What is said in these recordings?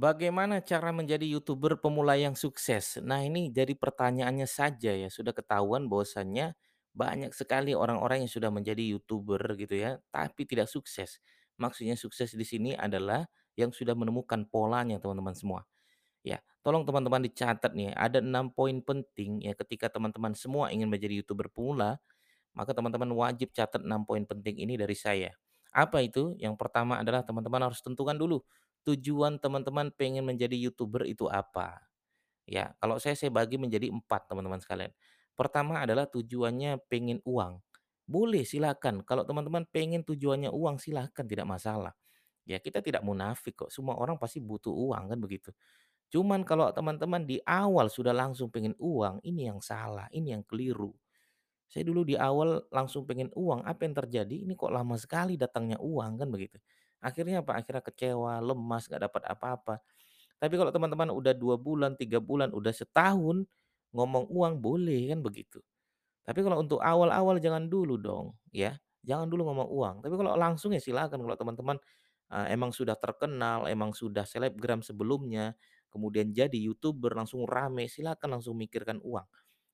Bagaimana cara menjadi YouTuber pemula yang sukses? Nah, ini jadi pertanyaannya saja ya, sudah ketahuan bahwasannya banyak sekali orang-orang yang sudah menjadi YouTuber gitu ya, tapi tidak sukses. Maksudnya sukses di sini adalah yang sudah menemukan polanya teman-teman semua. Ya, tolong teman-teman dicatat nih, ada 6 poin penting ya ketika teman-teman semua ingin menjadi YouTuber pemula, maka teman-teman wajib catat 6 poin penting ini dari saya. Apa itu? Yang pertama adalah teman-teman harus tentukan dulu tujuan teman-teman pengen menjadi YouTuber itu apa. Ya, kalau saya saya bagi menjadi empat teman-teman sekalian. Pertama adalah tujuannya pengen uang. Boleh silakan. Kalau teman-teman pengen tujuannya uang silahkan tidak masalah. Ya kita tidak munafik kok. Semua orang pasti butuh uang kan begitu. Cuman kalau teman-teman di awal sudah langsung pengen uang, ini yang salah, ini yang keliru. Saya dulu di awal langsung pengen uang, apa yang terjadi? Ini kok lama sekali datangnya uang kan begitu. Akhirnya apa? Akhirnya kecewa, lemas, nggak dapat apa-apa. Tapi kalau teman-teman udah 2 bulan, 3 bulan, udah setahun ngomong uang boleh kan begitu. Tapi kalau untuk awal-awal jangan dulu dong ya, jangan dulu ngomong uang. Tapi kalau langsung ya silakan kalau teman-teman, eee, emang sudah terkenal, emang sudah selebgram sebelumnya, kemudian jadi YouTuber langsung rame, silakan langsung mikirkan uang.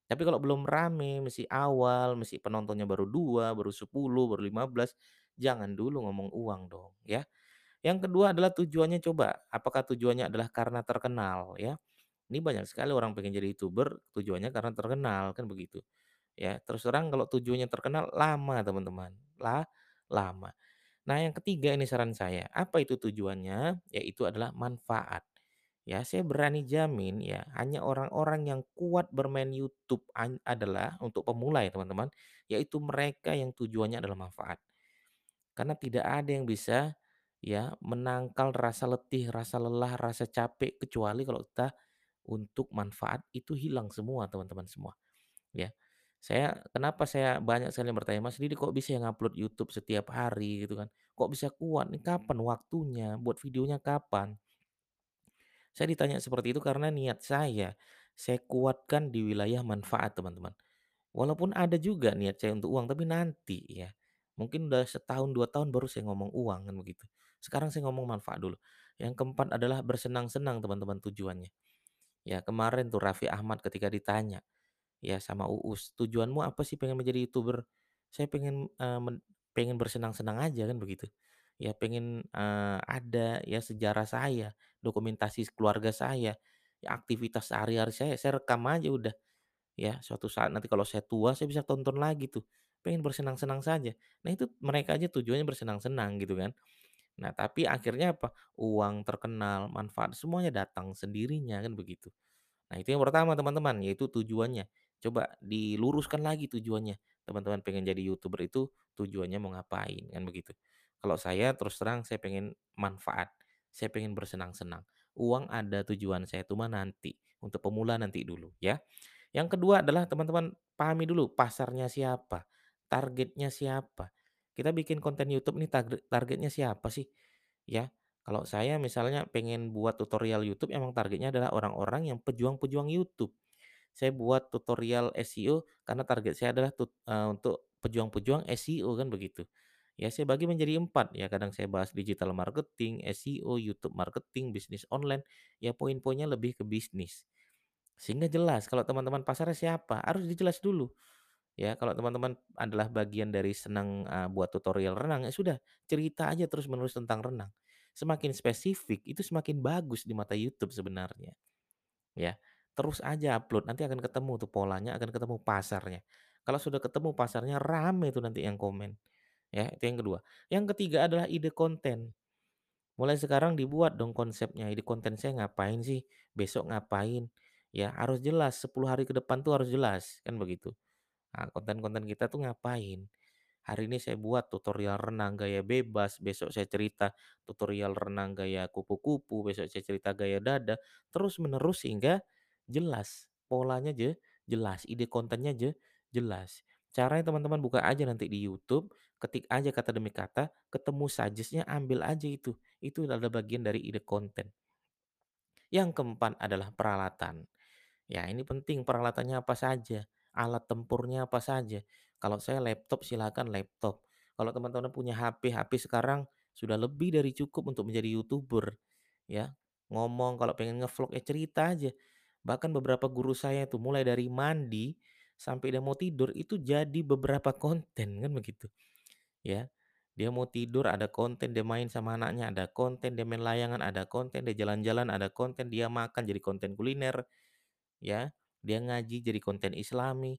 Tapi kalau belum rame, masih awal, masih penontonnya baru 2, baru 10, baru 15, jangan dulu ngomong uang dong ya. Yang kedua adalah tujuannya coba, apakah tujuannya adalah karena terkenal ya. Ini banyak sekali orang pengen jadi YouTuber tujuannya karena terkenal kan begitu. Ya, terus terang kalau tujuannya terkenal lama teman-teman, lah lama. Nah yang ketiga ini saran saya, apa itu tujuannya? Yaitu adalah manfaat. Ya, saya berani jamin ya, hanya orang-orang yang kuat bermain YouTube adalah untuk pemula ya teman-teman, yaitu mereka yang tujuannya adalah manfaat. Karena tidak ada yang bisa ya menangkal rasa letih, rasa lelah, rasa capek kecuali kalau kita untuk manfaat itu hilang semua teman-teman semua. Ya. Saya kenapa saya banyak sekali bertanya, "Mas Didi kok bisa yang upload YouTube setiap hari?" Gitu kan. "Kok bisa kuat? Nih kapan waktunya? Buat videonya kapan?" Saya ditanya seperti itu karena niat saya, saya kuatkan di wilayah manfaat teman-teman. Walaupun ada juga niat saya untuk uang, tapi nanti ya. Mungkin udah setahun, 2 tahun baru saya ngomong uang kan begitu. Sekarang saya ngomong manfaat dulu. Yang keempat adalah bersenang-senang teman-teman tujuannya. Ya kemarin tuh Raffi Ahmad ketika ditanya, Ya sama Uus, "Tujuanmu apa sih pengen menjadi YouTuber?" "Saya pengen, men pengen bersenang-senang aja," kan begitu. Ya pengen, eee, ada ya sejarah saya, dokumentasi keluarga saya, ya aktivitas sehari-hari saya, saya rekam aja udah. Ya suatu saat nanti kalau saya tua saya bisa tonton lagi tuh, pengen bersenang-senang saja. Nah itu mereka aja tujuannya bersenang-senang gitu kan. Nah tapi akhirnya apa, uang, terkenal, manfaat semuanya datang sendirinya kan begitu. Nah, itu yang pertama teman-teman, yaitu tujuannya. Coba diluruskan lagi tujuannya. Teman-teman pengen jadi YouTuber itu tujuannya mau ngapain, kan begitu. Kalau saya terus terang saya pengen manfaat, saya pengen bersenang-senang. Uang ada tujuan saya itu mah nanti, untuk pemula nanti dulu ya. Yang kedua adalah teman-teman pahami dulu pasarnya siapa, targetnya siapa. Kita bikin konten YouTube ini target targetnya siapa sih? Ya, kalau saya misalnya pengen buat tutorial YouTube emang targetnya adalah orang-orang yang pejuang-pejuang YouTube. Saya buat tutorial SEO karena target saya adalah tut eee, untuk pejuang-pejuang SEO kan begitu. Ya saya bagi menjadi 4 ya kadang saya bahas digital marketing, SEO, YouTube marketing, bisnis online, ya poin-poinnya lebih ke bisnis. Sehingga jelas kalau teman-teman pasarnya siapa, harus dijelas dulu. Ya, kalau teman-teman adalah bagian dari senang, eee, buat tutorial renang, ya sudah cerita aja terus-menerus tentang renang. Semakin spesifik, itu semakin bagus di mata YouTube sebenarnya, ya. Terus aja upload, nanti akan ketemu tuh polanya, akan ketemu pasarnya. Kalau sudah ketemu pasarnya, rame tuh nanti yang komen, ya, itu yang kedua. Yang ketiga adalah ide konten. Mulai sekarang dibuat dong konsepnya, ide konten saya ngapain sih, besok ngapain, ya harus jelas, 10 hari ke depan tuh harus jelas, kan begitu. Nah, konten-konten kita tuh ngapain? Hari ini saya buat tutorial renang gaya bebas, besok saya cerita tutorial renang gaya kupu-kupu, besok saya cerita gaya dada, terus menerus sehingga jelas, polanya je jelas, ide kontennya je jelas. Caranya teman-teman buka aja nanti di YouTube, ketik aja kata demi kata, ketemu suggest ambil aja itu. Itu adalah bagian dari ide konten. Yang keempat adalah peralatan. Ya, ini penting peralatannya apa saja, alat tempurnya apa saja. Kalau saya laptop silakan laptop. Kalau teman-teman punya HP, HP sekarang sudah lebih dari cukup untuk menjadi YouTuber, ya. ngomong, kalau pengen ngevlog ya cerita aja. Bahkan beberapa guru saya tuh mulai dari mandi sampai dia mau tidur itu jadi beberapa konten kan begitu, ya. Dia mau tidur ada konten, dia main sama anaknya ada konten, dia main layangan ada konten, dia jalan-jalan ada konten, dia makan jadi konten kuliner, ya. Dia ngaji jadi konten islami.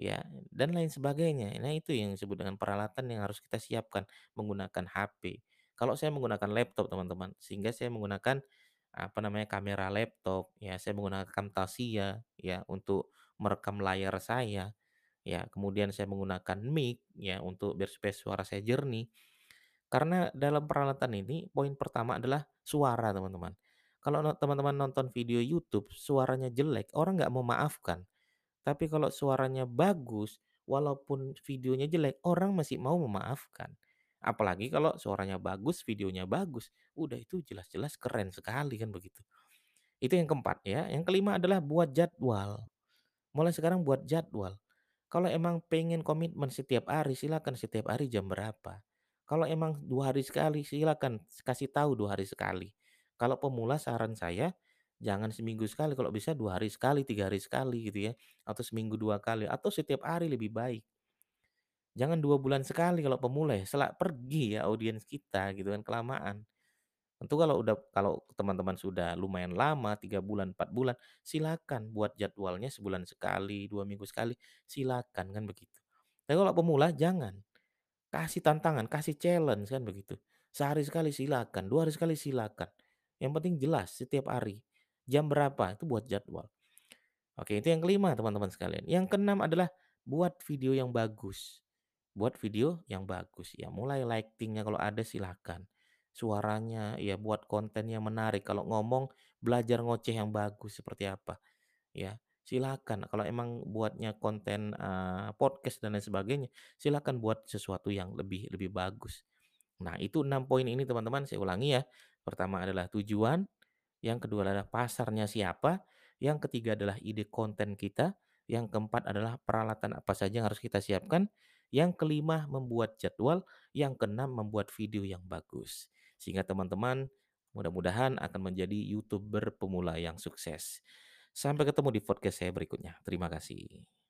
Ya, dan lain sebagainya. Nah, itu yang disebut dengan peralatan yang harus kita siapkan menggunakan HP. Kalau saya menggunakan laptop, teman-teman, sehingga saya menggunakan apa namanya kamera laptop, ya, saya menggunakan Camtasia, ya, untuk merekam layar saya, ya, kemudian saya menggunakan mic, ya, untuk biar supaya suara saya jernih. Karena dalam peralatan ini poin pertama adalah suara, teman-teman. Kalau teman-teman nonton video YouTube, suaranya jelek, orang nggak mau maafkan. Tapi kalau suaranya bagus, walaupun videonya jelek, orang masih mau memaafkan. Apalagi kalau suaranya bagus, videonya bagus, udah itu jelas-jelas keren sekali kan begitu. Itu yang keempat ya. Yang kelima adalah buat jadwal. Mulai sekarang buat jadwal. Kalau emang pengen komitmen setiap hari, silakan setiap hari jam berapa. Kalau emang dua hari sekali, silakan kasih tahu dua hari sekali. Kalau pemula saran saya, jangan seminggu sekali, kalau bisa dua hari sekali, tiga hari sekali gitu ya. Atau seminggu dua kali, atau setiap hari lebih baik. Jangan dua bulan sekali kalau pemula ya, selak pergi ya audiens kita gitu kan, kelamaan. Tentu kalau udah kalau teman-teman sudah lumayan lama, 3 bulan, 4 bulan, silakan buat jadwalnya sebulan sekali, 2 minggu sekali, silakan kan begitu. Tapi kalau pemula jangan, kasih tantangan, kasih challenge kan begitu. Sehari sekali silakan, 2 hari sekali silakan. Yang penting jelas setiap hari, jam berapa, itu buat jadwal. Oke, itu yang kelima teman-teman sekalian. Yang keenam adalah buat video yang bagus. Buat video yang bagus ya, mulai lighting-nya kalau ada silakan. Suaranya ya buat kontennya menarik, kalau ngomong belajar ngoceh yang bagus seperti apa, ya. Silakan kalau emang buatnya konten, eee, podcast dan lain sebagainya, silakan buat sesuatu yang lebih lebih bagus. Nah, itu 6 poin ini teman-teman, saya ulangi ya. Pertama adalah tujuan, yang kedua adalah pasarnya siapa, yang ketiga adalah ide konten kita, yang keempat adalah peralatan apa saja yang harus kita siapkan, yang kelima membuat jadwal, yang keenam membuat video yang bagus. Sehingga teman-teman mudah-mudahan akan menjadi YouTuber pemula yang sukses. Sampai ketemu di podcast saya berikutnya. Terima kasih.